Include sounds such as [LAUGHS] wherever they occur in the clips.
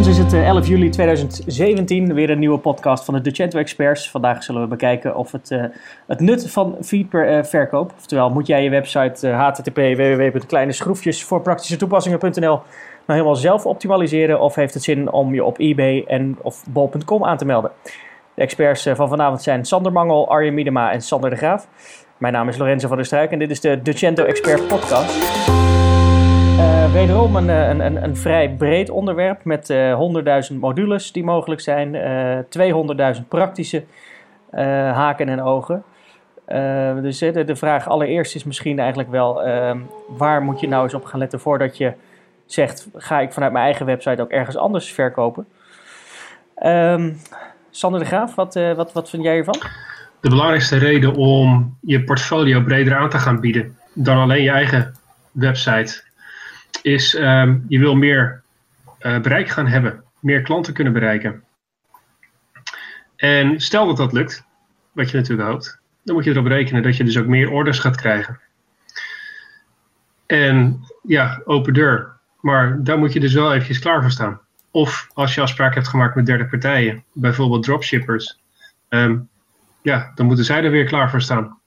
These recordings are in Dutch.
ons is het 11 juli 2017, weer een nieuwe podcast van de Decento Experts. Vandaag zullen we bekijken of het, uh, het nut van feed per uh, oftewel moet jij je website uh, http www.kleineschroefjes voor praktische toepassingen.nl nou helemaal zelf optimaliseren of heeft het zin om je op eBay en of bol.com aan te melden. De experts van vanavond zijn Sander Mangel, Arjen Miedema en Sander de Graaf. Mijn naam is Lorenzo van der Struik en dit is de Decento Expert podcast. Uh, wederom een, een, een, een, vrij breed onderwerp met uh, 100.000 modules die mogelijk zijn, uh, 200.000 praktische haken en ogen. dus de, de, vraag allereerst is misschien eigenlijk wel, ehm, waar moet je nou eens op gaan letten voordat je zegt, ga ik vanuit mijn eigen website ook ergens anders verkopen? Um, Sander de Graaf, wat, wat, wat vind jij hiervan? De belangrijkste reden om je portfolio breder aan te gaan bieden dan alleen je eigen website is um, je wil meer uh, bereik gaan hebben, meer klanten kunnen bereiken. En stel dat dat lukt, wat je natuurlijk hoopt, dan moet je erop rekenen dat je dus ook meer orders gaat krijgen. En ja, open deur. Maar daar moet je dus wel eventjes klaar voor staan. Of als je afspraak hebt gemaakt met derde partijen, bijvoorbeeld dropshippers, um, ja, dan moeten zij er weer klaar voor staan.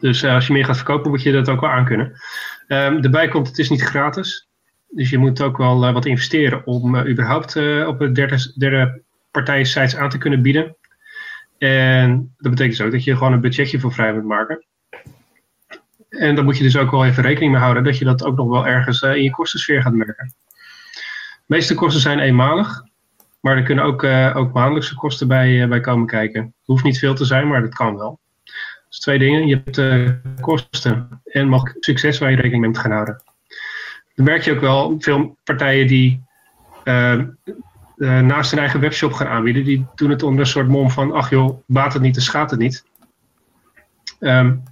Dus uh, als je meer gaat verkopen, moet je dat ook wel aankunnen. Um, daarbij komt, het is niet gratis. Dus je moet ook wel uh, wat investeren om uh, überhaupt op de derde, derde partij sites aan te kunnen bieden. En dat betekent dus ook dat je gewoon een budgetje voor vrij moet maken. En dan moet je dus ook wel even rekening mee houden dat je dat ook nog wel ergens in je kostensfeer gaat merken. De meeste kosten zijn eenmalig. Maar er kunnen ook, ook maandelijkse kosten bij, bij komen kijken. Het hoeft niet veel te zijn, maar dat kan wel. Dus twee dingen. Je hebt uh, kosten en mag succes waar je rekening mee moet gaan houden. Dan merk je ook wel veel partijen die uh, uh, naast hun eigen webshop gaan aanbieden, die doen het onder een soort mom van, ach joh, baat het niet, dan schaadt het niet. Um,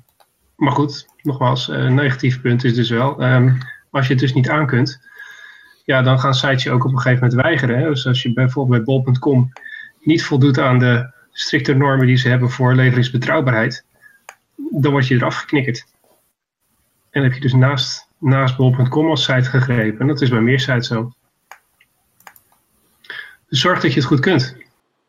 maar goed, nogmaals, een negatief punt is dus wel, um, als je het dus niet aan kunt, ja, dan gaan sites je ook op een gegeven moment weigeren. Hè? Dus als je bijvoorbeeld bij bol.com niet voldoet aan de strikte normen die ze hebben voor leveringsbetrouwbaarheid, dan word je eraf geknikkerd. En heb je dus naast, naast bol.com als site gegrepen. En dat is bij meer sites zo. Dus zorg dat je het goed kunt.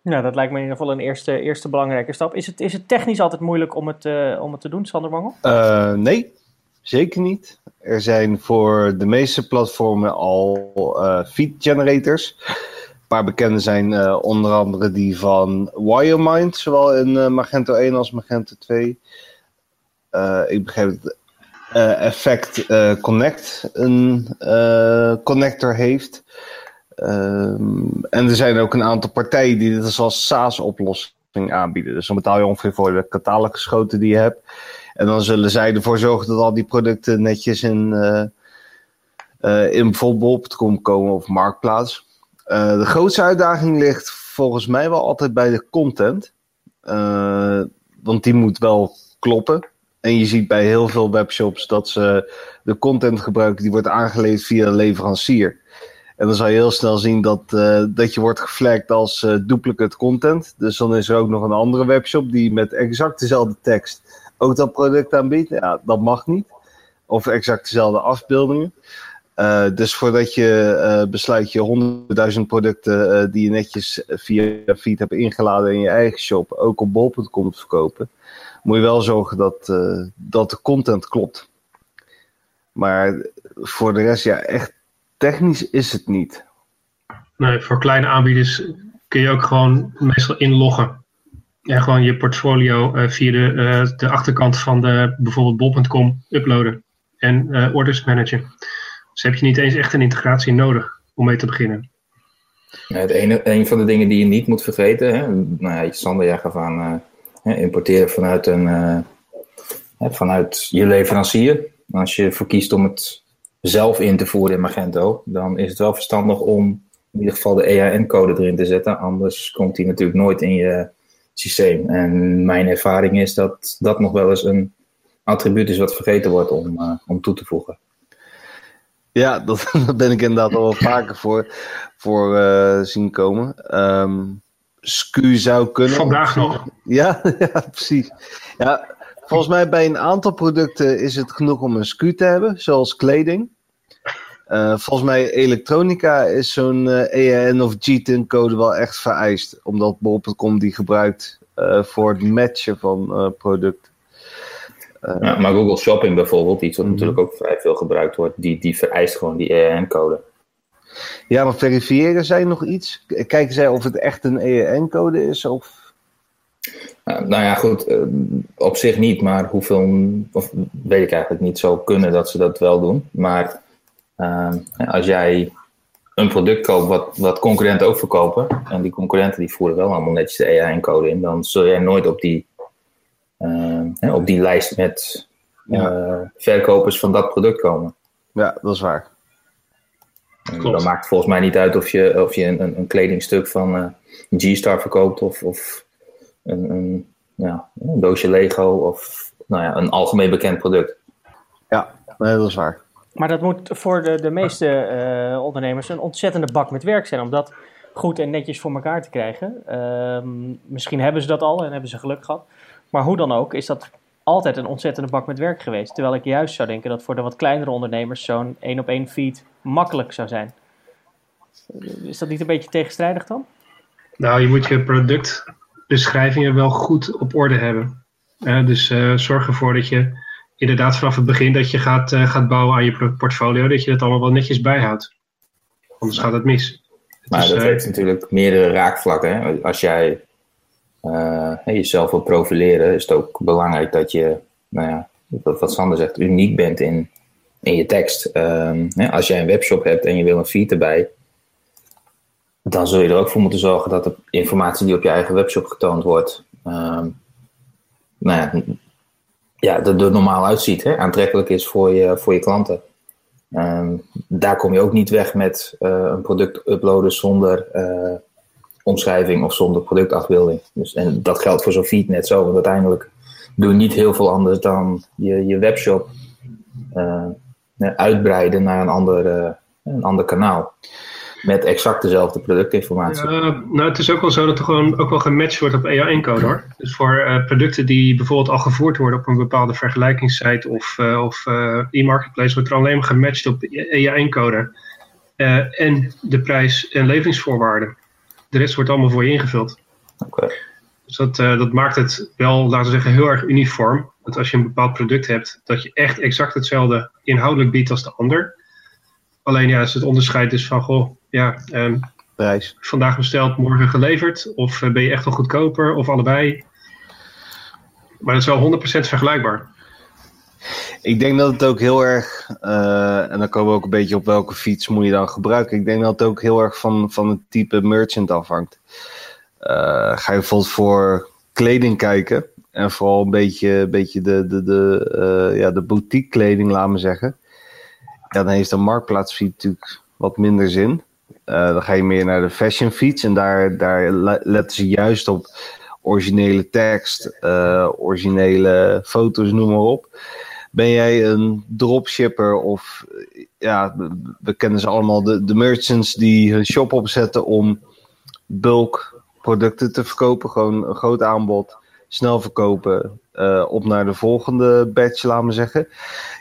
Nou, dat lijkt me in ieder geval een eerste, eerste belangrijke stap. Is het, is het technisch altijd moeilijk om het, uh, om het te doen, Sander Mangel? Uh, nee, zeker niet. Er zijn voor de meeste platformen al uh, feed generators. Een paar bekende zijn onder andere die van Wiremind, zowel in Magento 1 als Magento 2. Uh, ik begrijp dat uh, Effect uh, Connect een connector heeft. Um, en er zijn ook een aantal partijen die dit als SaaS-oplossing aanbieden. Dus dan betaal je ongeveer voor de cataloguschoten die je hebt. En dan zullen zij ervoor zorgen dat al die producten netjes in, in bijvoorbeeld komen of Marktplaats. de grootste uitdaging ligt volgens mij wel altijd bij de content. want die moet wel kloppen. En je ziet bij heel veel webshops dat ze de content gebruiken die wordt aangeleverd via een leverancier. En dan zal je heel snel zien dat, uh, dat je wordt geflagd als uh, duplicate content. Dus dan is er ook nog een andere webshop die met exact dezelfde tekst ook dat product aanbiedt. Ja, dat mag niet. Of exact dezelfde afbeeldingen. Uh, dus voordat je besluit je 100.000 producten die je netjes via feed hebt ingeladen in je eigen shop ook op bol.com te verkopen, moet je wel zorgen dat, uh, dat de content klopt. Maar voor de rest, ja, echt technisch is het niet. Nee, voor kleine aanbieders kun je ook gewoon meestal inloggen. En gewoon je portfolio uh, via de, uh, de achterkant van de bijvoorbeeld bol.com uploaden. En orders managen. Dus heb je niet eens echt een integratie nodig om mee te beginnen. Ja, het ene, een van de dingen die je niet moet vergeten, hè, nou ja, Sander, jij gaf aan importeren vanuit, een, uh, vanuit je leverancier. Als je verkiest om het zelf in te voeren in Magento, dan is het wel verstandig om in ieder geval de EAN-code erin te zetten. Anders komt die natuurlijk nooit in je systeem. En mijn ervaring is dat dat nog wel eens een attribuut is wat vergeten wordt om, uh, om toe te voegen. Ja, dat, [LAUGHS] ben ik inderdaad al vaker voor, voor uh, zien komen. Um, SKU zou kunnen. Vandaag nog. Ja, [LAUGHS] ja, precies. Ja, volgens mij bij een aantal producten is het genoeg om een SKU te hebben, zoals kleding. Uh, volgens mij elektronica is zo'n uh, EAN of GTIN code wel echt vereist. Omdat bol.com die gebruikt uh, voor het matchen van producten. Ja, maar Google Shopping bijvoorbeeld, iets wat mm -hmm. natuurlijk ook vrij veel gebruikt wordt, die, die vereist gewoon die EAN code. Ja, maar verifiëren zij nog iets? Kijken zij of het echt een EAN code is? Of nou ja, goed, uh, op zich niet, maar hoeveel, of weet ik eigenlijk niet, zou kunnen dat ze dat wel doen. Maar uh, als jij een product koopt wat, wat concurrenten ook verkopen, en die concurrenten die voeren wel allemaal netjes de EAN-code in, dan zul jij nooit op die, uh, op die lijst met ja. verkopers van dat product komen. Ja, dat is waar. Dan maakt het volgens mij niet uit of je, of je een, een kledingstuk van G-Star verkoopt of, of een, een, ja, een doosje Lego of nou ja, een algemeen bekend product. Ja, nee, dat is waar. Maar dat moet voor de, de meeste uh, ondernemers een ontzettende bak met werk zijn om dat goed en netjes voor elkaar te krijgen. Uh, misschien hebben ze dat al en hebben ze geluk gehad. Maar hoe dan ook, is dat altijd een ontzettende bak met werk geweest. Terwijl ik juist zou denken dat voor de wat kleinere ondernemers zo'n één op één feed makkelijk zou zijn. Is dat niet een beetje tegenstrijdig dan? Nou, je moet je product beschrijvingen wel goed op orde hebben. dus uh, zorg ervoor dat je inderdaad vanaf het begin dat je gaat, uh, gaat bouwen aan je portfolio, dat je dat allemaal wel netjes bijhoudt. Anders gaat het mis. Maar dat uh, heeft natuurlijk meerdere raakvlakken. Hè? Als jij jezelf wil profileren, is het ook belangrijk dat je, nou ja, wat Sander zegt, uniek bent in, in je tekst. Ehm, als jij een webshop hebt en je wil een feed erbij, dan zul je er ook voor moeten zorgen dat de informatie die op je eigen webshop getoond wordt, uh, nou ja, ja, er, er normaal uitziet, hè, aantrekkelijk is voor je, voor je klanten. Uh, daar kom je ook niet weg met uh, een product uploaden zonder uh, omschrijving of zonder productafbeelding. Dus, en dat geldt voor zo'n feed net zo, want uiteindelijk doe je niet heel veel anders dan je, je webshop uh, uitbreiden naar een ander, een ander kanaal met exact dezelfde productinformatie. Nou, het is ook wel zo dat er gewoon ook wel gematcht wordt op EAN-code hoor. Dus voor producten die bijvoorbeeld al gevoerd worden op een bepaalde vergelijkingssite of, of e-marketplace, wordt er alleen maar gematcht op EAN-code. en de prijs en leveringsvoorwaarden. De rest wordt allemaal voor je ingevuld. Oké. Okay. Dus dat, dat maakt het wel, laten we zeggen, heel erg uniform. Dat als je een bepaald product hebt, dat je echt exact hetzelfde inhoudelijk biedt als de ander. Alleen ja, is het onderscheid dus van, goh, ja, um, prijs. Vandaag besteld, morgen geleverd. Of uh, ben je echt wel goedkoper, of allebei. Maar dat is wel 100% vergelijkbaar. Ik denk dat het ook heel erg, uh, en dan komen we ook een beetje op welke fiets moet je dan gebruiken. Ik denk dat het ook heel erg van, van het type merchant afhangt. Uh, ga je bijvoorbeeld voor kleding kijken, en vooral een beetje, beetje de, de, de, ja, de boutique kleding, laat me zeggen. Dan heeft een marktplaatsfiets natuurlijk wat minder zin. Dan ga je meer naar de fashion feeds en daar, daar letten ze juist op originele tekst, originele foto's, noem maar op. Ben jij een dropshipper of ja, we kennen ze allemaal, de, merchants die hun shop opzetten om bulk producten te verkopen, gewoon een groot aanbod, snel verkopen, uh, op naar de volgende batch, laten we zeggen.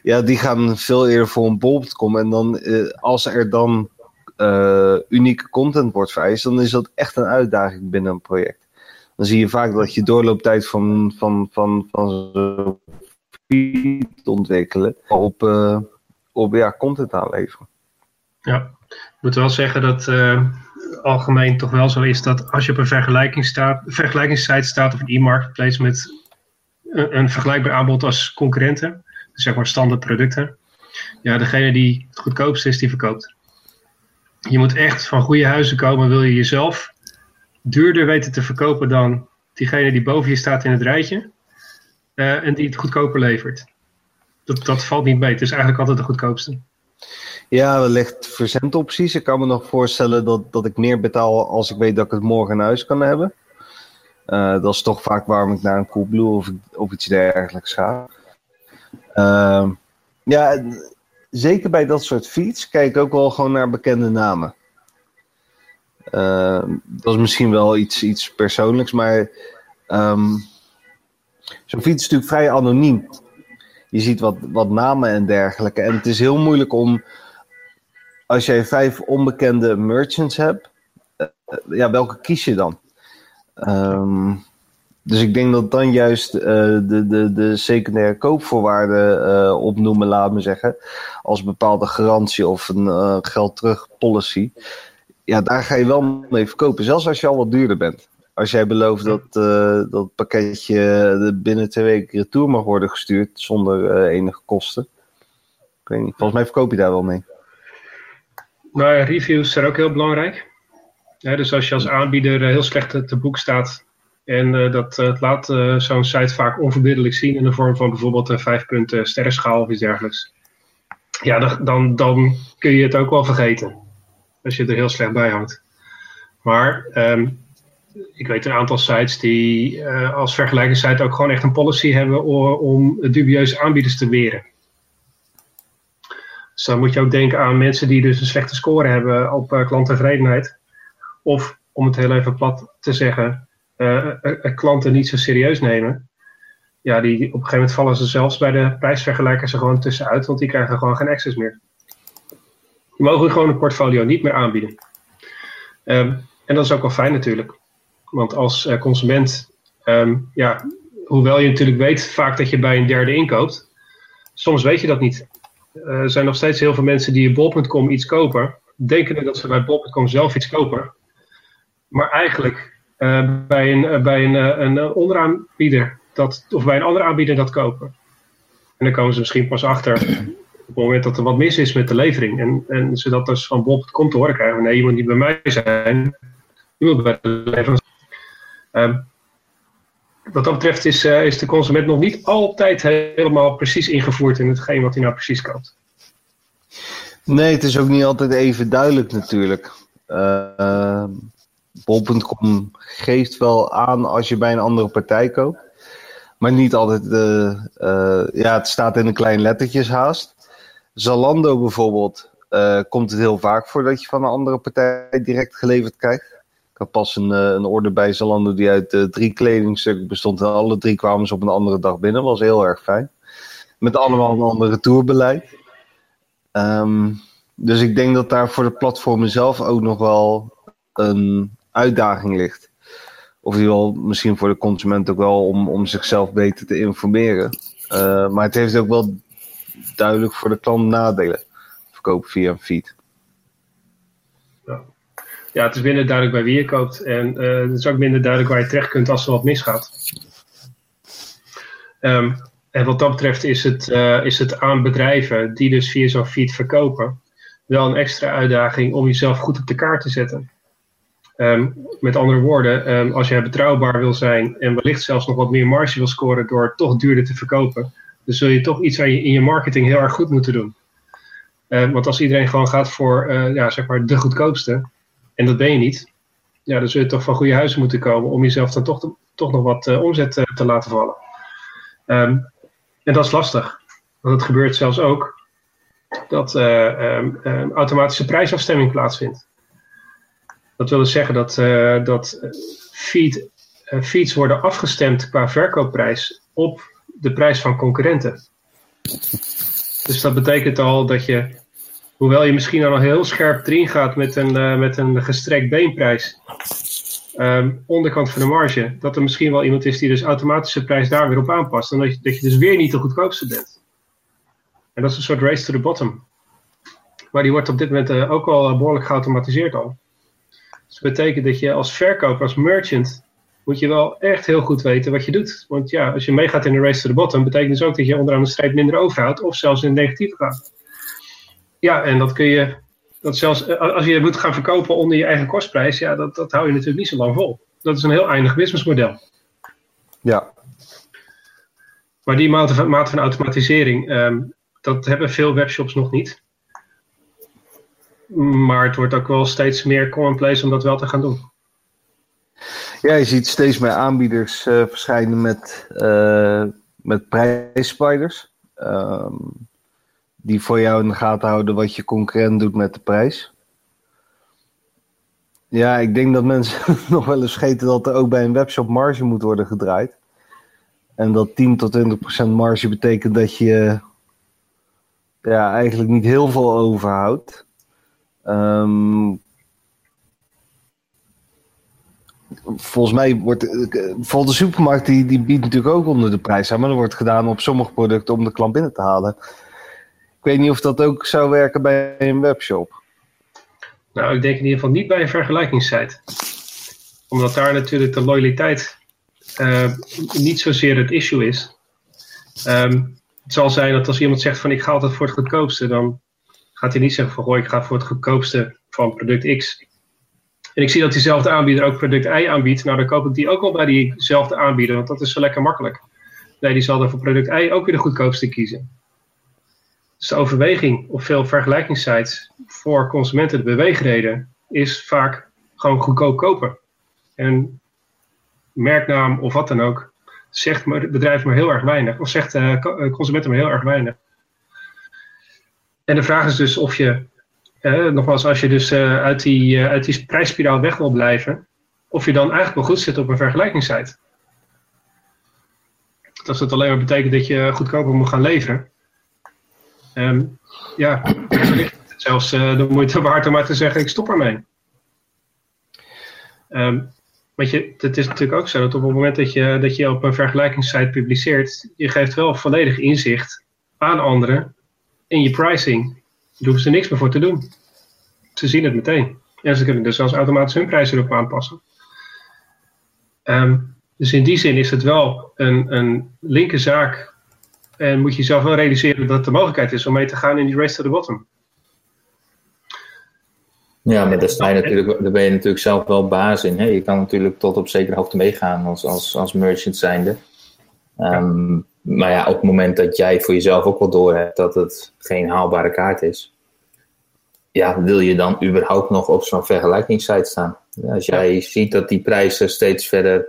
Ja, die gaan veel eerder voor een bol.com en dan uh, als er dan uh, unieke content wordt vereist, dan is dat echt een uitdaging binnen een project. Dan zie je vaak dat je doorlooptijd van, van, van, van ontwikkelen op, uh, op ja, content aanleveren. Ja, ik moet wel zeggen dat uh, algemeen toch wel zo is dat als je op een vergelijking staat, vergelijkingssite staat of een e-marketplace met een, een, vergelijkbaar aanbod als concurrenten, dus zeg maar standaard producten, ja, degene die het goedkoopste is, die verkoopt. Je moet echt van goede huizen komen, wil je jezelf duurder weten te verkopen dan diegene die boven je staat in het rijtje uh, en die het goedkoper levert. Dat, dat valt niet mee. Het is eigenlijk altijd de goedkoopste. Ja, wellicht verzendopties. Ik kan me nog voorstellen dat, dat ik meer betaal als ik weet dat ik het morgen in huis kan hebben. Uh, dat is toch vaak waarom ik naar een Coolblue of, of iets dergelijks ga. Uh, ja, zeker bij dat soort fiets kijk ik ook wel gewoon naar bekende namen. Uh, dat is misschien wel iets, iets persoonlijks, maar um, zo'n fiets is natuurlijk vrij anoniem. Je ziet wat, wat namen en dergelijke. En het is heel moeilijk om als jij vijf onbekende merchants hebt, eh, ja, welke kies je dan? Ehm, dus ik denk dat dan juist uh, de, de, de secundaire koopvoorwaarden uh, opnoemen, laat me zeggen, als bepaalde garantie of een uh, geld terug policy. Ja, daar ga je wel mee verkopen, zelfs als je al wat duurder bent. Als jij belooft dat dat pakketje binnen twee weken retour mag worden gestuurd zonder enige kosten. Ik weet niet, volgens mij verkoop je daar wel mee. Nou ja, reviews zijn ook heel belangrijk. Ja, dus als je als aanbieder heel slecht te boek staat en uh, dat uh, laat uh, zo'n site vaak onverbiddelijk zien in de vorm van bijvoorbeeld een vijf punten sterrenschaal of iets dergelijks. Ja, dan, dan, dan, kun je het ook wel vergeten. Als je er heel slecht bij hangt. Maar um, ik weet een aantal sites die als vergelijkingssite ook gewoon echt een policy hebben om, dubieuze aanbieders te weren. Dus dan moet je ook denken aan mensen die dus een slechte score hebben op klanttevredenheid. Of om het heel even plat te zeggen, uh, klanten niet zo serieus nemen. Ja, die, op een gegeven moment vallen ze zelfs bij de prijsvergelijkers er gewoon tussenuit, want die krijgen gewoon geen access meer. Die mogen gewoon een portfolio niet meer aanbieden. Um, en dat is ook wel fijn natuurlijk. Want als uh, consument, um, ja, hoewel je natuurlijk weet vaak dat je bij een derde inkoopt, soms weet je dat niet. er zijn nog steeds heel veel mensen die bol.com iets kopen, denken dat ze bij bol.com zelf iets kopen. Maar eigenlijk uh, bij een, bij een, een onderaanbieder dat, of bij een andere aanbieder dat kopen. En dan komen ze misschien pas achter op het moment dat er wat mis is met de levering. En, en ze dat dus van bol.com te horen krijgen. Nee, je moet niet bij mij zijn. Je moet bij de leverancier. Um, wat dat betreft is, is de consument nog niet altijd helemaal precies ingevoerd in hetgeen wat hij nou precies koopt. Nee, het is ook niet altijd even duidelijk natuurlijk. Uh, Bol.com geeft wel aan als je bij een andere partij koopt. Maar niet altijd, uh, uh, ja, het staat in een klein lettertjes haast. Zalando bijvoorbeeld, komt het heel vaak voor dat je van een andere partij direct geleverd krijgt. Had pas een, een order bij Zalando die uit drie kledingstukken bestond. En alle drie kwamen ze op een andere dag binnen. Was heel erg fijn. Met allemaal een ander retourbeleid. Um, dus ik denk dat daar voor de platformen zelf ook nog wel een uitdaging ligt. Of misschien voor de consument ook wel om, om zichzelf beter te informeren. Uh, maar het heeft ook wel duidelijk voor de klant nadelen. Verkopen via een feed. Ja. het is minder duidelijk bij wie je koopt. En uh, het is ook minder duidelijk waar je terecht kunt als er wat misgaat. Um, en wat dat betreft is het, uh, is het aan bedrijven die dus via zo'n feed verkopen, wel een extra uitdaging om jezelf goed op de kaart te zetten. Um, met andere woorden, um, als jij betrouwbaar wil zijn en wellicht zelfs nog wat meer marge wil scoren door toch duurder te verkopen, dan zul je toch iets aan je, in je marketing heel erg goed moeten doen. Want als iedereen gewoon gaat voor uh, ja, zeg maar de goedkoopste, en dat ben je niet, ja, dan zul je toch van goede huizen moeten komen om jezelf dan toch, toch nog wat uh, omzet uh, te laten vallen. en dat is lastig, want het gebeurt zelfs ook dat automatische prijsafstemming plaatsvindt. Dat wil dus zeggen dat, uh, dat feed, uh, feeds worden afgestemd qua verkoopprijs op de prijs van concurrenten. Dus dat betekent al dat je, hoewel je misschien al heel scherp erin gaat met een, uh, met een gestrekt beenprijs, um, onderkant van de marge, dat er misschien wel iemand is die dus automatisch de prijs daar weer op aanpast. En dat je, dat je dus weer niet de goedkoopste bent. En dat is een soort race to the bottom. Maar die wordt op dit moment ook al behoorlijk geautomatiseerd al. Dus dat betekent dat je als verkoper, als merchant, moet je wel echt heel goed weten wat je doet. Want ja, als je meegaat in de race to the bottom, betekent dus ook dat je onderaan de strijd minder overhoudt of zelfs in het negatieve gaat. Ja, en dat kun je, dat zelfs als je moet gaan verkopen onder je eigen kostprijs, ja, dat, dat hou je natuurlijk niet zo lang vol. Dat is een heel eindig businessmodel. Ja. Maar die mate van, mate van automatisering, um, dat hebben veel webshops nog niet. Maar het wordt ook wel steeds meer commonplace om dat wel te gaan doen. Ja, je ziet steeds meer aanbieders uh, verschijnen met, uh, met prijsspiders. Um, die voor jou in de gaten houden wat je concurrent doet met de prijs. Ja, ik denk dat mensen [LAUGHS] nog wel eens vergeten dat er ook bij een webshop marge moet worden gedraaid. En dat 10 tot 20% marge betekent dat je ja, eigenlijk niet heel veel overhoudt. Ehm, volgens mij wordt bijvoorbeeld de supermarkt die, die biedt natuurlijk ook onder de prijs aan, maar dat wordt gedaan op sommige producten om de klant binnen te halen. Ik weet niet of dat ook zou werken bij een webshop. Nou, ik denk in ieder geval niet bij een vergelijkingssite. Omdat daar natuurlijk de loyaliteit uh, niet zozeer het issue is. Um, het zal zijn dat als iemand zegt van ik ga altijd voor het goedkoopste, dan gaat hij niet zeggen van goh, ik ga voor het goedkoopste van product X. En ik zie dat diezelfde aanbieder ook product Y aanbiedt. Nou, dan koop ik die ook wel bij diezelfde aanbieder, want dat is zo lekker makkelijk. Nee, die zal er voor product Y ook weer de goedkoopste kiezen. Dus de overweging op veel vergelijkingssites voor consumenten, de beweegreden, is vaak gewoon goedkoop kopen. En merknaam of wat dan ook, zegt het bedrijf maar heel erg weinig. Of zegt uh, consumenten maar heel erg weinig. En de vraag is dus of je, uh, nogmaals, als je dus uit, die, uit die prijsspiraal weg wil blijven, of je dan eigenlijk wel goed zit op een vergelijkingssite. Als dat alleen maar betekent dat je goedkoper moet gaan leveren. Um, ja, zelfs de moeite waard om maar te zeggen, ik stop ermee. Um, want je, het is natuurlijk ook zo dat op het moment dat je, dat je op een vergelijkingssite publiceert, je geeft wel volledig inzicht aan anderen in je pricing. Daar hoeven ze niks meer voor te doen. Ze zien het meteen. En ze kunnen dus zelfs automatisch hun prijzen erop aanpassen. Um, dus in die zin is het wel een, een linker zaak. En moet je zelf wel realiseren dat er mogelijkheid is om mee te gaan in die race to the bottom. Ja, maar daar, sta je natuurlijk, daar ben je natuurlijk zelf wel baas in. Hè? Je kan natuurlijk tot op zekere hoogte meegaan als, als, als merchant zijnde. Um, maar ja, op het moment dat jij voor jezelf ook wel doorhebt dat het geen haalbare kaart is, ja, wil je dan überhaupt nog op zo'n vergelijkingssite staan? Als jij ziet dat die prijzen steeds verder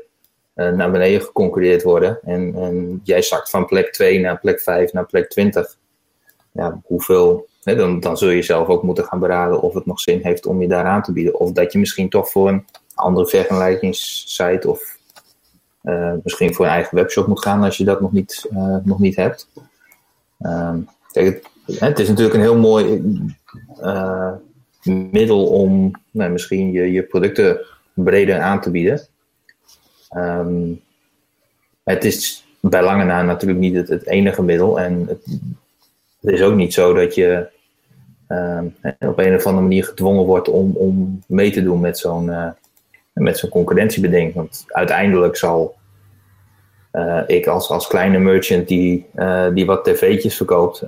naar beneden geconcurreerd worden en, en jij zakt van plek 2 naar plek 5 naar plek 20, ja, hoeveel dan, dan zul je zelf ook moeten gaan beraden of het nog zin heeft om je daar aan te bieden. Of dat je misschien toch voor een andere vergelijkingssite of uh, misschien voor een eigen webshop moet gaan als je dat nog niet, uh, nog niet hebt. Kijk, het, is natuurlijk een heel mooi middel om nou, misschien je, je producten breder aan te bieden. Um, het is bij lange na natuurlijk niet het, het enige middel. En het, het is ook niet zo dat je uh, op een of andere manier gedwongen wordt om, om mee te doen met zo'n uh, met zo'n concurrentiebeding. Want uiteindelijk zal uh, ik als, als kleine merchant die, uh, die wat tv'tjes verkoopt,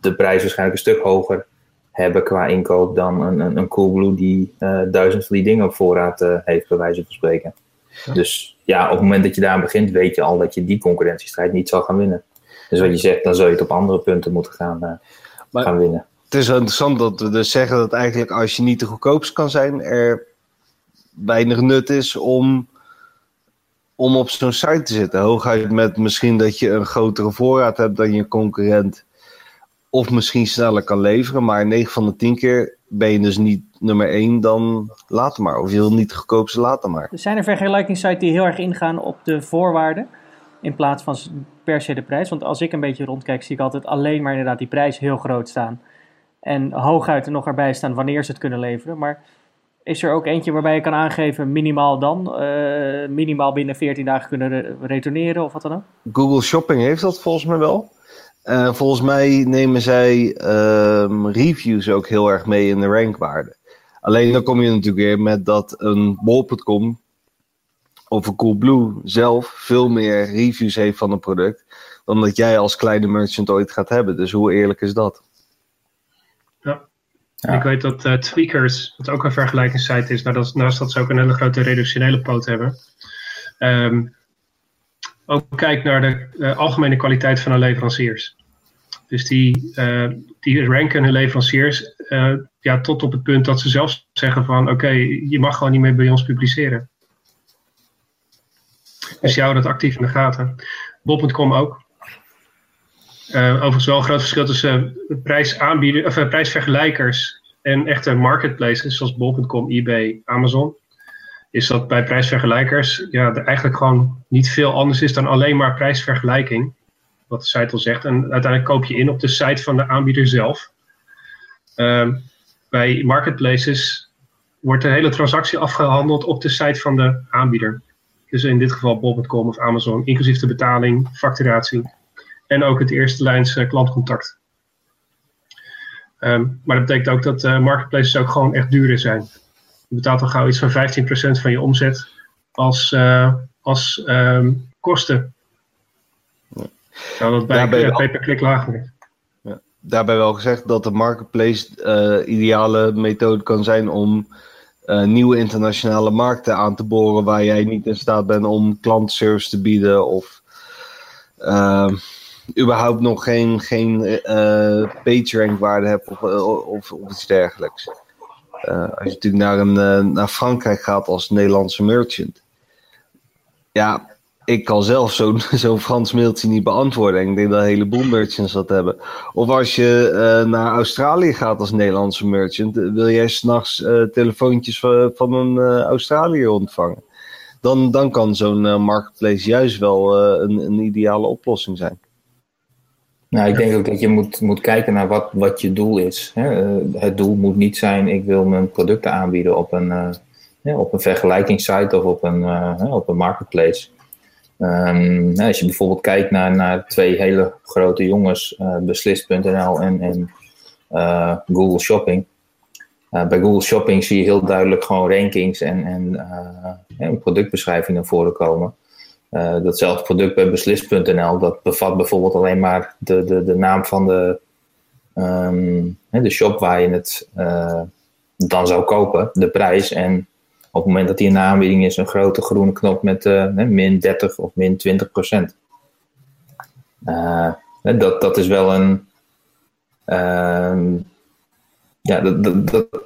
de prijs waarschijnlijk een stuk hoger hebben qua inkoop dan een, een, een Coolblue die duizend van die dingen op voorraad heeft, bij wijze van spreken. Ja. Dus ja, op het moment dat je daar begint, weet je al dat je die concurrentiestrijd niet zal gaan winnen. Dus wat je zegt, dan zul je het op andere punten moeten gaan, uh, maar gaan winnen. Het is interessant dat we dus zeggen dat eigenlijk als je niet de goedkoopste kan zijn, er weinig nut is om, om op zo'n site te zitten. Hooguit met misschien dat je een grotere voorraad hebt dan je concurrent. Of misschien sneller kan leveren. Maar 9 van de 10 keer ben je dus niet nummer 1, dan later maar. Of je wil niet de goedkoopste, later maar. Er zijn er vergelijkingssites die heel erg ingaan op de voorwaarden. In plaats van per se de prijs. Want als ik een beetje rondkijk, zie ik altijd alleen maar inderdaad die prijs heel groot staan. En hooguit er nog erbij staan wanneer ze het kunnen leveren. Maar is er ook eentje waarbij je kan aangeven minimaal dan? Uh, minimaal binnen 14 dagen kunnen re retourneren of wat dan ook? Google Shopping heeft dat volgens mij wel. Uh, volgens mij nemen zij uh, reviews ook heel erg mee in de rankwaarde. Alleen dan kom je natuurlijk weer met dat een bol.com of een Coolblue zelf veel meer reviews heeft van een product dan dat jij als kleine merchant ooit gaat hebben. Dus hoe eerlijk is dat? Ja. ja. Ik weet dat uh, Tweakers, wat ook een vergelijkingssite is, naast, naast dat ze ook een hele grote reductionele poot hebben, um, ook kijkt naar de uh, algemene kwaliteit van hun leveranciers. Dus die, uh, die ranken hun leveranciers ja, tot op het punt dat ze zelf zeggen van oké, okay, je mag gewoon niet meer bij ons publiceren. Dus jou dat actief in de gaten. Bol.com ook. Overigens wel een groot verschil tussen prijsaanbieders, of, prijsvergelijkers en echte marketplaces zoals bol.com, eBay, Amazon. Is dat bij prijsvergelijkers ja, er eigenlijk gewoon niet veel anders is dan alleen maar prijsvergelijking. Wat de site al zegt. En uiteindelijk koop je in op de site van de aanbieder zelf. Uh, bij marketplaces wordt de hele transactie afgehandeld op de site van de aanbieder. Dus in dit geval bol.com of Amazon, inclusief de betaling, facturatie en ook het eerste lijns uh, klantcontact. Um, maar dat betekent ook dat uh, marketplaces ook gewoon echt duurder zijn. Je betaalt al gauw iets van 15% van je omzet als, uh, als um, kosten. Terwijl dat bij Daarbij pay-per-click lager is. daarbij wel gezegd dat de marketplace eh ideale methode kan zijn om eh, nieuwe internationale markten aan te boren waar jij niet in staat bent om klantservice te bieden of eh, überhaupt nog geen, geen eh PageRank waarde hebt of, eh, of, of iets dergelijks. Eh, als je natuurlijk naar, een, eh, naar Frankrijk gaat als Nederlandse merchant. Ja, ik kan zelf zo'n [LAUGHS] zo'n Frans mailtje niet beantwoorden. En ik denk dat een heleboel merchants dat hebben. Of als je eh, naar Australië gaat als Nederlandse merchant, wil jij s'nachts eh telefoontjes van, van een eh Australiër ontvangen. Dan, dan kan zo'n marketplace juist wel een, een ideale oplossing zijn. Nou, ik denk ook dat je moet, moet kijken naar wat, wat je doel is. Hè. Eh, Het doel moet niet zijn, ik wil mijn producten aanbieden op een, eh, ja, op een vergelijkingssite of op een, eh, op een marketplace. Ehm, nou, als je bijvoorbeeld kijkt naar, naar twee hele grote jongens, Beslist.nl en, en Google Shopping. Bij Google Shopping zie je heel duidelijk gewoon rankings en, en productbeschrijvingen naar voren komen. Eh, datzelfde product bij Beslist.nl, dat bevat bijvoorbeeld alleen maar de, de, de naam van de, ehm, de shop waar je het eh, dan zou kopen, de prijs. En op het moment dat die de aanbieding is, een grote groene knop met eh, min 30 of min 20 procent. Dat, dat is wel een. ehm, ja, dat, dat, dat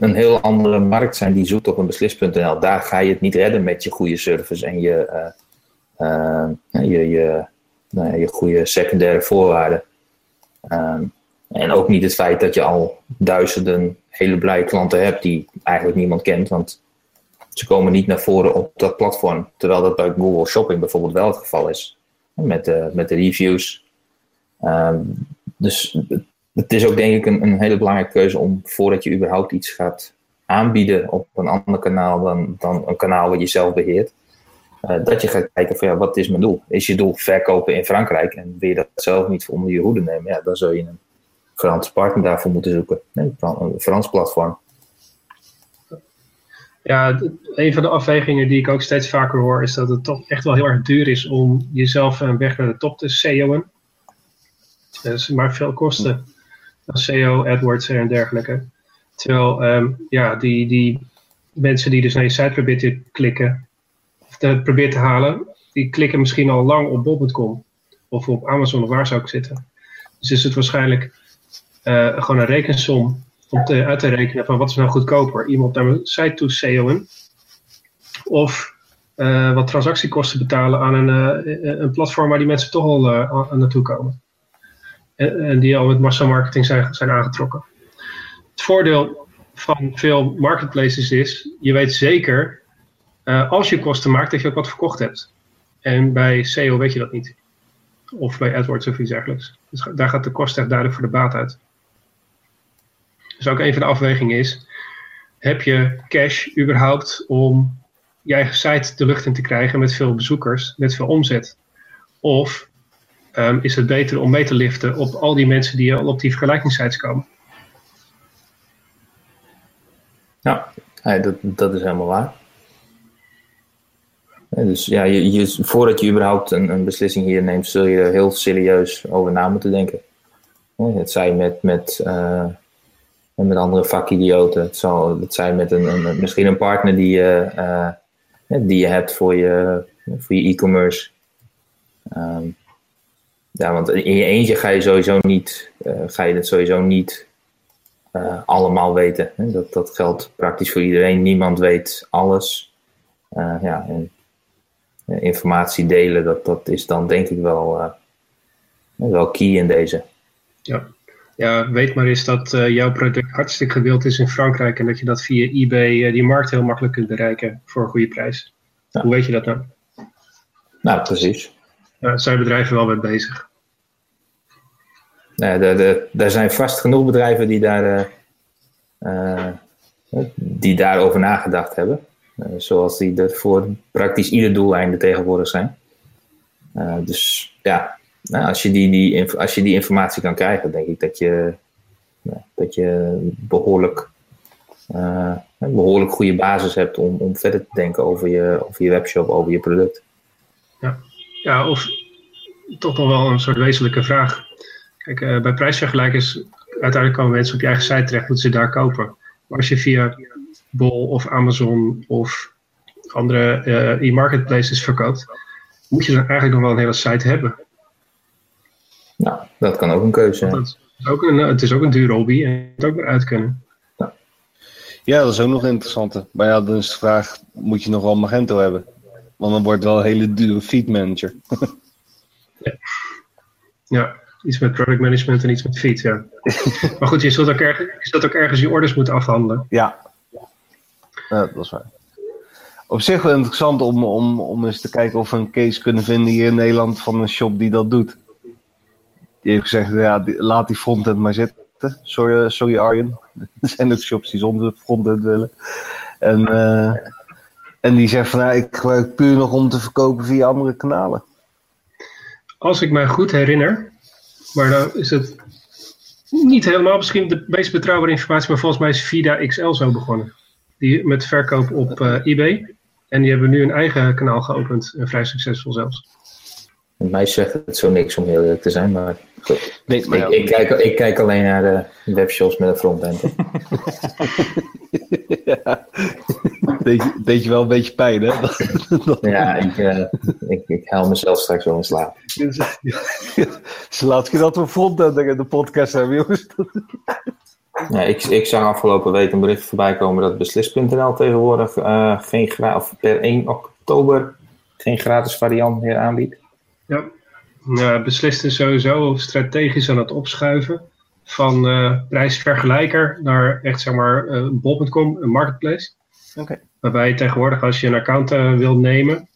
een heel andere markt zijn die zoekt op een beslis.nl. Daar ga je het niet redden met je goede service en je, eh, eh, je, je, nou ja, je goede secundaire voorwaarden. Ehm, en ook niet het feit dat je al duizenden hele blije klanten hebt die eigenlijk niemand kent, want ze komen niet naar voren op dat platform. Terwijl dat bij Google Shopping bijvoorbeeld wel het geval is. Met de, met de reviews. Ehm, dus het- is ook denk ik een, een hele belangrijke keuze om voordat je überhaupt iets gaat aanbieden op een ander kanaal dan, dan een kanaal wat je zelf beheert. eh, dat je gaat kijken van ja, wat is mijn doel? Is je doel verkopen in Frankrijk en wil je dat zelf niet onder je hoede nemen? Ja, dan zul je een Franse partner daarvoor moeten zoeken. Een Frans platform. Ja, een van de afwegingen die ik ook steeds vaker hoor, is dat het toch echt wel heel erg duur is om jezelf een weg naar de top te SEO'en. Dus maar veel kosten. SEO, AdWords en dergelijke. Terwijl, ehm, ja, die, die mensen die dus naar je site proberen te klikken, of te, proberen te halen, die klikken misschien al lang op bol.com of op Amazon of waar zou ik zitten. Dus is het waarschijnlijk eh, gewoon een rekensom om te, uit te rekenen van wat is nou goedkoper. Iemand naar mijn site toe SEO'en of eh, wat transactiekosten betalen aan een, eh, een platform waar die mensen toch al naartoe komen. En, en die al met massamarketing zijn, zijn aangetrokken. Het voordeel van veel marketplaces is, je weet zeker eh, als je kosten maakt dat je ook wat verkocht hebt. En bij SEO weet je dat niet. Of bij AdWords of iets dergelijks. Dus daar gaat de kost echt duidelijk voor de baat uit. Dus ook een van de afwegingen is, heb je cash überhaupt om je eigen site de lucht in te krijgen met veel bezoekers, met veel omzet? Of ehm, is het beter om mee te liften op al die mensen die al op die vergelijkingssites komen? Ja, dat, dat is helemaal waar. Dus ja, je, voordat je überhaupt een, een beslissing hier neemt, zul je er heel serieus over na moeten denken. Ja, Het zij met, met, eh, met andere vakidioten, het, zal, het zij met een, een, misschien een partner die je, eh, ja, die je hebt voor je, voor je e-commerce. Ehm, ja, want in je eentje ga je sowieso niet, eh, ga je het sowieso niet eh, allemaal weten. Hè? Dat, dat geldt praktisch voor iedereen. Niemand weet alles. Eh, ja, en informatie delen, dat, dat is dan denk ik wel, wel key in deze. Ja. ja, weet maar eens dat jouw product hartstikke gewild is in Frankrijk en dat je dat via eBay die markt heel makkelijk kunt bereiken voor een goede prijs. Ja. Hoe weet je dat nou? Nou, precies. Daar zijn bedrijven wel mee bezig. Nou, ja, er- zijn vast genoeg bedrijven die daar, eh, die daarover nagedacht hebben. Eh, zoals die er voor praktisch ieder doeleinde tegenwoordig zijn. Dus ja, nou, als, je die, die, als je die informatie kan krijgen, denk ik dat je, ja, dat je behoorlijk, eh, een behoorlijk goede basis hebt om, om verder te denken over je, over je webshop, over je product. Ja, of toch nog wel een soort wezenlijke vraag. Kijk, eh, bij prijsvergelijkers, uiteindelijk komen mensen op je eigen site terecht, moeten ze daar kopen. Maar als je via Bol of Amazon of andere eh, e-marketplaces verkoopt, moet je dan eigenlijk nog wel een hele site hebben. Nou, dat kan ook een keuze zijn. Het is ook een, het is ook een dure hobby en je moet ook weer uit kunnen. Ja, dat is ook nog interessant. Maar ja, dan is de vraag, moet je nog wel Magento hebben? Want dan wordt het wel een hele dure feed manager. [LAUGHS] Ja, iets met product management en iets met feed, ja. [LAUGHS] maar goed, je zult ook, ergens, je zult ook ergens je orders moeten afhandelen. Ja. ja, dat is waar. Op zich wel interessant om, om, om eens te kijken of we een case kunnen vinden hier in Nederland van een shop die dat doet. Die heeft gezegd, ja, die- laat die frontend maar zitten. Sorry, sorry Arjen. [LAUGHS] Er zijn ook shops die zonder frontend willen. En, eh, en die zegt van, ja, ik gebruik puur nog om te verkopen via andere kanalen. Als ik mij goed herinner, maar dan is het niet helemaal misschien de meest betrouwbare informatie, maar volgens mij is Vida XL zo begonnen. Die met verkoop op eh, eBay. En die hebben nu een eigen kanaal geopend, en vrij succesvol zelfs. Mij zegt het zo niks om heel eerlijk te zijn, maar goed. Nee, maar Ik, ik, kijk, ik kijk alleen naar de webshops met een frontend. [LAUGHS] [LAUGHS] ja. Deed, je, deed je wel een beetje pijn, hè? [LAUGHS] Ja, ik, eh, ik, ik haal mezelf straks wel in slaap. [LAUGHS] Ze laat je dat we frontend in de podcast hebben, jongens. [LAUGHS] Ja, ik, ik zag afgelopen week een bericht voorbij komen dat Beslis.nl tegenwoordig eh, geen gra- of per 1 oktober geen gratis variant meer aanbiedt. Ja, ja beslist is sowieso strategisch aan het opschuiven van eh, prijsvergelijker naar echt zeg maar bol.com, een marketplace. Oké. Waarbij je tegenwoordig als je een account eh, wil nemen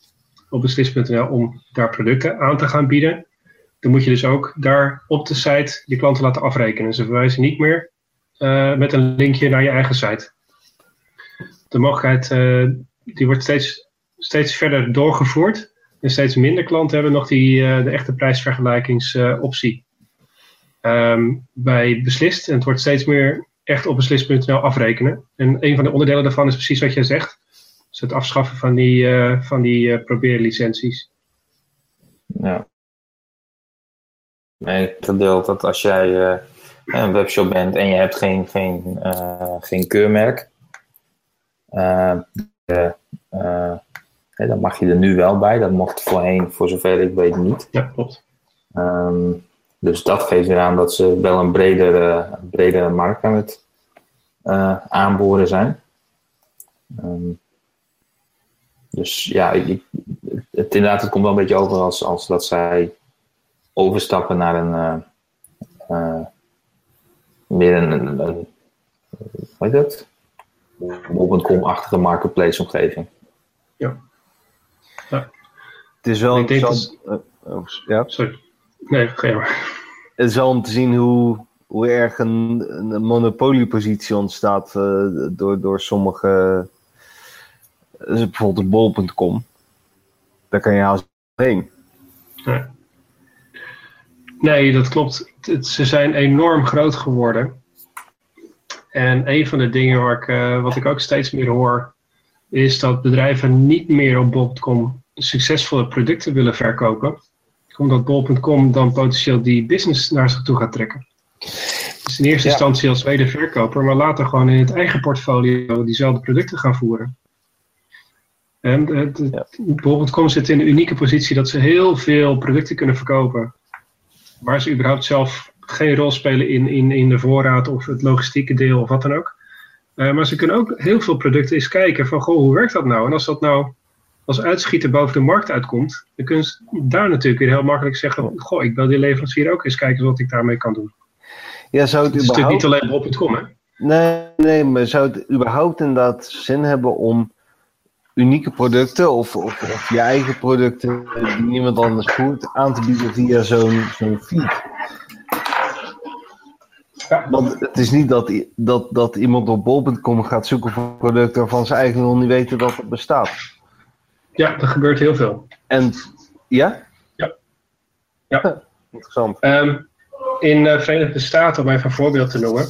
op beslis.nl om daar producten aan te gaan bieden, dan moet je dus ook daar op de site je klanten laten afrekenen. Ze verwijzen niet meer eh, met een linkje naar je eigen site. De mogelijkheid eh, die wordt steeds, steeds verder doorgevoerd. En steeds minder klanten hebben nog die, de echte prijsvergelijkingsoptie Ehm, bij Beslist. En het wordt steeds meer echt op beslist.nl afrekenen. En een van de onderdelen daarvan is precies wat jij zegt. Dus het afschaffen van die, eh, van die eh, probeerlicenties. Ja. Nee, ik dat als jij eh, een webshop bent en je hebt geen, geen, geen keurmerk, dan mag je er nu wel bij. Dat mocht voorheen, voor zover ik weet, niet. Ja, klopt. Ehm, dus dat geeft weer aan dat ze wel een bredere, een bredere markt aan het eh, aanboren zijn. Ehm, dus ja, ik, ik- het, inderdaad, het komt wel een beetje over als, als dat zij overstappen naar een eh, eh, meer een, een, een hoe heet dat? Bol.com-achtige marketplace omgeving. Het is wel Ik denk interessant. eh, oh, ja. Sorry. Nee, ga je maar. Het is wel om te zien hoe, hoe erg een, een monopoliepositie ontstaat eh, door, door sommige. eh, bijvoorbeeld bol.com. Daar kan je haast heen. Nee. Dat klopt. Ze zijn enorm groot geworden. En een van de dingen waar ik, eh, wat ik ook steeds meer hoor, is dat bedrijven niet meer op bol.com succesvolle producten willen verkopen. Omdat bol.com dan potentieel die business naar zich toe gaat trekken. Dus in eerste Ja. instantie als tweede verkoper, maar later gewoon in het eigen portfolio diezelfde producten gaan voeren. En Ja. bol.com zit in een unieke positie dat ze heel veel producten kunnen verkopen. Waar ze überhaupt zelf geen rol spelen in, in, in de voorraad of het logistieke deel of wat dan ook. Eh, maar ze kunnen ook heel veel producten eens kijken van, goh, hoe werkt dat nou? En als dat nou als uitschieter boven de markt uitkomt, dan kunnen ze daar natuurlijk weer heel makkelijk zeggen, goh, ik wil die leverancier ook eens kijken wat ik daarmee kan doen. Ja, zou het Het is natuurlijk niet alleen bol.com, hè? Nee, nee, maar zou het überhaupt inderdaad zin hebben om unieke producten of, of, of je eigen producten die niemand anders voert aan te bieden via zo'n zo'n feed? Ja. Want het is niet dat, dat, dat iemand op bol.com gaat zoeken voor producten waarvan ze eigenlijk nog niet weten dat het bestaat. Ja, er gebeurt heel veel. En ja? Ja. Ja. Interessant. Ehm, in de Verenigde Staten, om even een voorbeeld te noemen,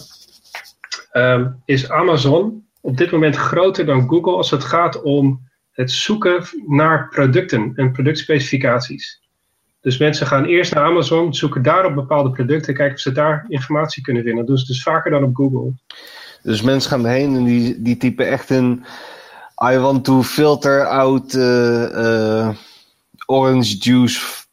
ehm, is Amazon op dit moment groter dan Google als het gaat om het zoeken naar producten en productspecificaties. Dus mensen gaan eerst naar Amazon, zoeken daar op bepaalde producten, kijken of ze daar informatie kunnen vinden. Dat doen ze dus vaker dan op Google. Dus mensen gaan erheen en die, die typen echt in... I want to filter out eh, eh, orange juice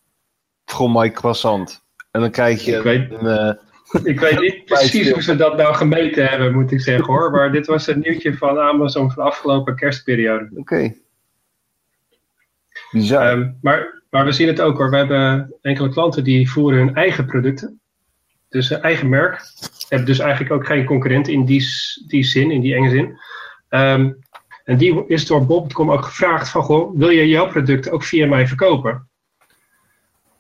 from my croissant. En dan krijg je Ik weet- een... eh, [LAUGHS] Ik weet niet [LAUGHS] precies hoe ze dat nou gemeten hebben, moet ik zeggen hoor. Maar dit was een nieuwtje van Amazon van de afgelopen kerstperiode. Oké. Bizar. Ehm, maar, maar we zien het ook hoor. We hebben enkele klanten die voeren hun eigen producten. Dus een eigen merk. Hebben dus eigenlijk ook geen concurrent in die, die zin, in die enge zin. Ehm, en die is door Bob.com ook gevraagd van, goh, wil je jouw product ook via mij verkopen?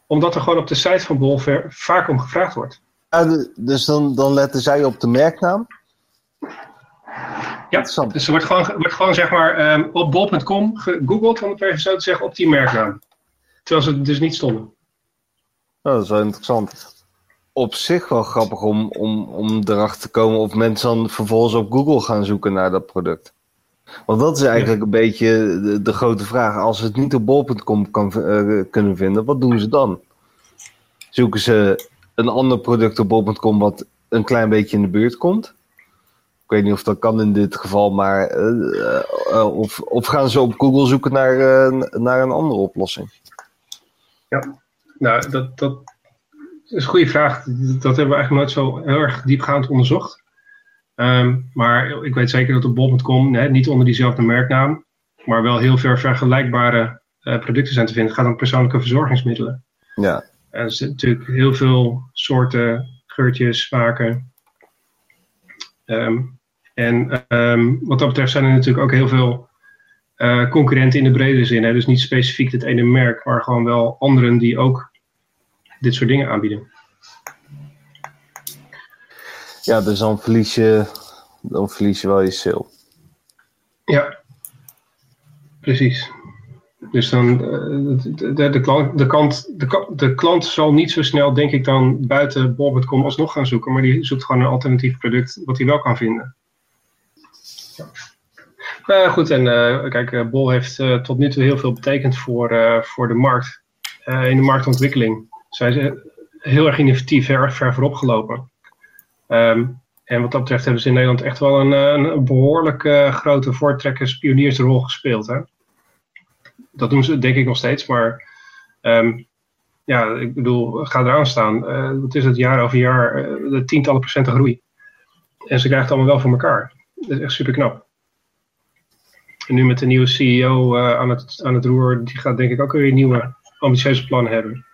Omdat er gewoon op de site van Bol ver- vaak om gevraagd wordt. Ja, dus dan, dan letten zij op de merknaam? Ja, Interessant. dus er wordt gewoon, wordt gewoon zeg maar ehm, op bol.com gegoogeld, om het even zo te zeggen, op die merknaam. Terwijl ze dus niet stonden. Oh, dat is wel interessant. Op zich wel grappig om, om, om erachter te komen of mensen dan vervolgens op Google gaan zoeken naar dat product. Want dat is eigenlijk een beetje de, de grote vraag. Als ze het niet op bol.com kan, eh, kunnen vinden, wat doen ze dan? Zoeken ze een ander product op bol.com wat een klein beetje in de buurt komt? Ik weet niet of dat kan in dit geval, maar eh, eh, of, of gaan ze op Google zoeken naar, naar een andere oplossing? Nou, dat, dat is een goede vraag. Dat hebben we eigenlijk nooit zo heel erg diepgaand onderzocht. Ehm, maar ik weet zeker dat op bol.com, hè, niet onder diezelfde merknaam, maar wel heel veel vergelijkbare eh, producten zijn te vinden. Het gaat om persoonlijke verzorgingsmiddelen. Ja, En er zitten natuurlijk heel veel soorten, geurtjes, smaken. Ehm, en ehm, wat dat betreft zijn er natuurlijk ook heel veel eh, concurrenten in de brede zin. Hè? Dus niet specifiek het ene merk, maar gewoon wel anderen die ook dit soort dingen aanbieden. Ja, dus dan verlies je, dan verlies je wel je sale. Ja, precies. Dus dan, eh, de, de, de, klant, de, de, de klant zal niet zo snel, denk ik, dan buiten bol.com alsnog gaan zoeken. Maar die zoekt gewoon een alternatief product wat hij wel kan vinden. Nou goed, en eh, kijk, Bol heeft tot nu toe heel veel betekend voor, voor de markt. In de marktontwikkeling zijn heel erg innovatief, heel erg ver voorop gelopen. Ehm, en wat dat betreft hebben ze in Nederland echt wel een, eh, behoorlijk eh, grote voortrekkers, pioniersrol gespeeld. Hè? Dat doen ze denk ik nog steeds, maar ehm, ja, ik bedoel, ga eraan staan. Wat is het, jaar over jaar, de tientallen procenten groei. En ze krijgen het allemaal wel voor elkaar. Dat is echt super knap. En nu met de nieuwe CEO aan, het, aan het roer, die gaat denk ik ook weer nieuwe ambitieuze plannen hebben.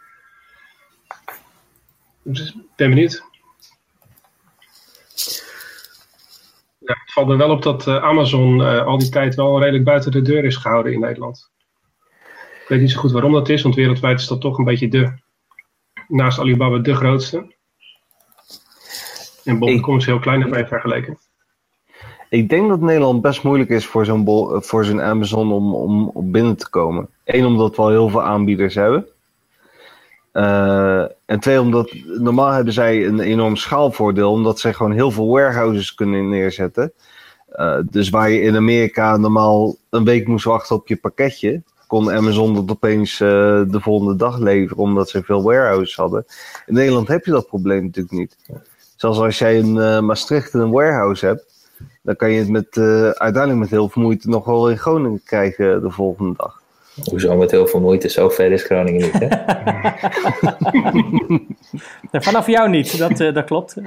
Dus ik ben benieuwd. Ja, het valt me wel op dat eh, Amazon eh, al die tijd wel redelijk buiten de deur is gehouden in Nederland. Ik weet niet zo goed waarom dat is, want wereldwijd is dat toch een beetje de, naast Alibaba, de grootste. En bol.com is heel klein erbij vergeleken. Ik denk dat Nederland best moeilijk is voor zo'n bol- voor zo'n Amazon om, om op binnen te komen. Eén, omdat we al heel veel aanbieders hebben. Eh, en twee, omdat normaal hebben zij een enorm schaalvoordeel, omdat zij gewoon heel veel warehouses kunnen neerzetten. Eh, dus waar je in Amerika normaal een week moest wachten op je pakketje, kon Amazon dat opeens eh, de volgende dag leveren, omdat ze veel warehouses hadden. In Nederland heb je dat probleem natuurlijk niet. Zelfs als jij in Maastricht een warehouse hebt, dan kan je het met, uiteindelijk met heel veel moeite nog wel in Groningen krijgen de volgende dag. Hoezo met heel veel moeite? Zo ver is Groningen niet, hè? [LAUGHS] Vanaf jou niet, dat, eh, dat klopt. [LAUGHS]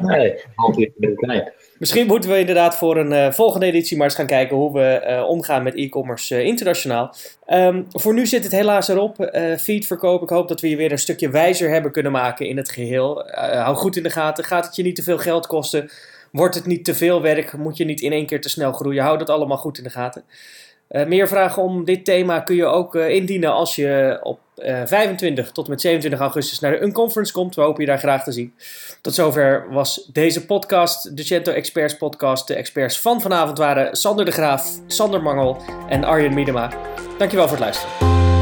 Nee, altijd in de klein. Misschien moeten we inderdaad voor een eh, volgende editie maar eens gaan kijken hoe we eh, omgaan met e-commerce internationaal. Ehm, voor nu zit het helaas erop. Eh feedverkoop. Ik hoop dat we je weer een stukje wijzer hebben kunnen maken in het geheel. Eh, hou goed in de gaten. Gaat het je niet te veel geld kosten? Wordt het niet te veel werk? Moet je niet in één keer te snel groeien? Hou dat allemaal goed in de gaten. Uh, meer vragen om dit thema kun je ook uh, indienen als je op uh, 25 tot en met 27 augustus naar de Unconference komt. We hopen je daar graag te zien. Tot zover was deze podcast, de Cento Experts podcast. De experts van vanavond waren Sander de Graaf, Sander Mangel en Arjen Miedema. Dankjewel voor het luisteren.